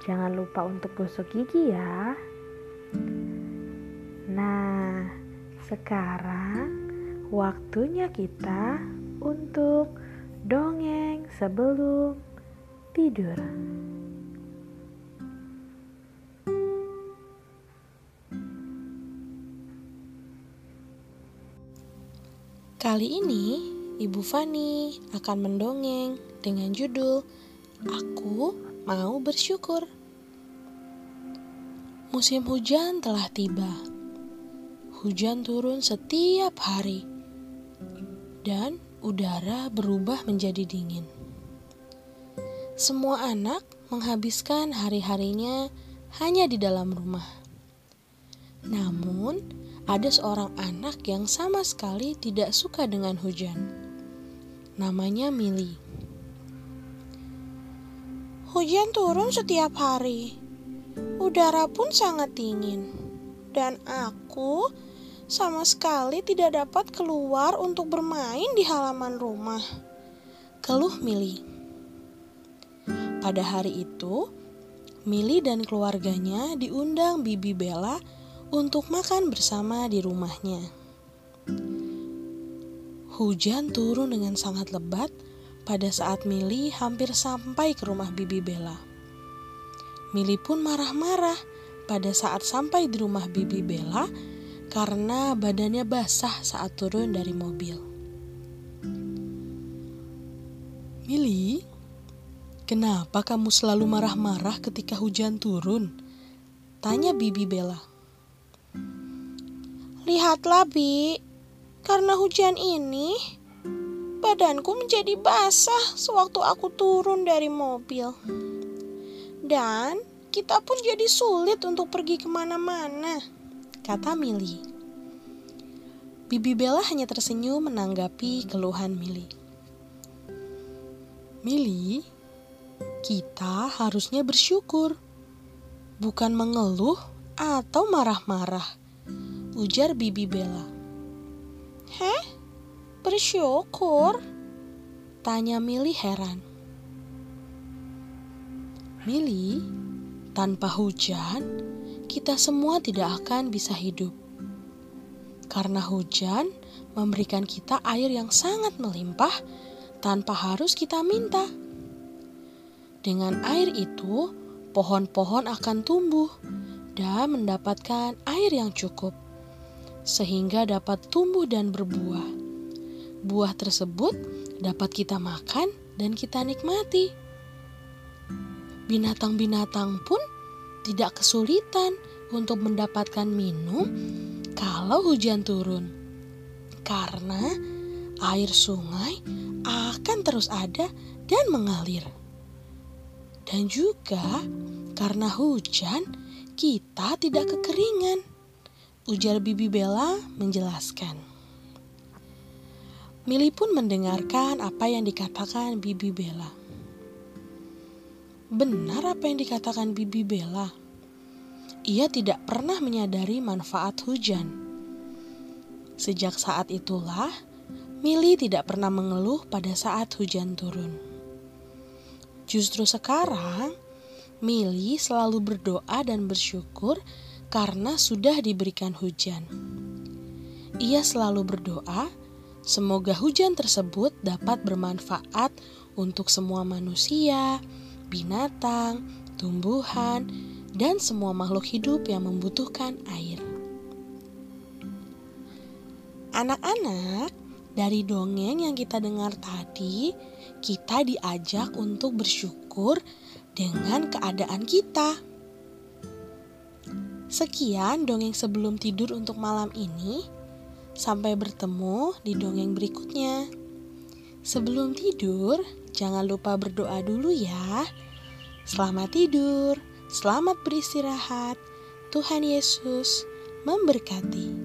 jangan lupa untuk gosok gigi ya. Nah, sekarang waktunya kita untuk dongeng sebelum tidur. Kali ini, Ibu Fani akan mendongeng dengan judul Aku Mau Bersyukur. Musim hujan telah tiba. Hujan turun setiap hari, dan udara berubah menjadi dingin. Semua anak menghabiskan hari-harinya hanya di dalam rumah. Namun, ada seorang anak yang sama sekali tidak suka dengan hujan. Namanya Mili. Hujan turun setiap hari. Udara pun sangat dingin. Dan aku sama sekali tidak dapat keluar untuk bermain di halaman rumah. Keluh Mili. Pada hari itu, Mili dan keluarganya diundang Bibi Bella untuk makan bersama di rumahnya. Hujan turun dengan sangat lebat pada saat Mili hampir sampai ke rumah Bibi Bella. Mili pun marah-marah pada saat sampai di rumah Bibi Bella karena badannya basah saat turun dari mobil. Mili, kenapa kamu selalu marah-marah ketika hujan turun? Tanya Bibi Bella. Lihatlah, Bi. Karena hujan ini, badanku menjadi basah sewaktu aku turun dari mobil. Dan kita pun jadi sulit untuk pergi ke mana-mana, kata Mili. Bibi Bella hanya tersenyum menanggapi keluhan Mili. Mili, kita harusnya bersyukur, bukan mengeluh atau marah-marah ujar Bibi Bella. Heh? Bersyukur? Tanya Mili heran. Mili, tanpa hujan, kita semua tidak akan bisa hidup. Karena hujan memberikan kita air yang sangat melimpah tanpa harus kita minta. Dengan air itu, pohon-pohon akan tumbuh dan mendapatkan air yang cukup sehingga dapat tumbuh dan berbuah. Buah tersebut dapat kita makan dan kita nikmati. Binatang-binatang pun tidak kesulitan untuk mendapatkan minum kalau hujan turun, karena air sungai akan terus ada dan mengalir. Dan juga karena hujan, kita tidak kekeringan ujar Bibi Bella menjelaskan. Mili pun mendengarkan apa yang dikatakan Bibi Bella. Benar apa yang dikatakan Bibi Bella. Ia tidak pernah menyadari manfaat hujan. Sejak saat itulah, Mili tidak pernah mengeluh pada saat hujan turun. Justru sekarang, Mili selalu berdoa dan bersyukur karena sudah diberikan hujan. Ia selalu berdoa, semoga hujan tersebut dapat bermanfaat untuk semua manusia, binatang, tumbuhan, dan semua makhluk hidup yang membutuhkan air. Anak-anak, dari dongeng yang kita dengar tadi, kita diajak untuk bersyukur dengan keadaan kita. Sekian dongeng sebelum tidur untuk malam ini. Sampai bertemu di dongeng berikutnya. Sebelum tidur, jangan lupa berdoa dulu ya. Selamat tidur, Selamat beristirahat. Tuhan Yesus memberkati.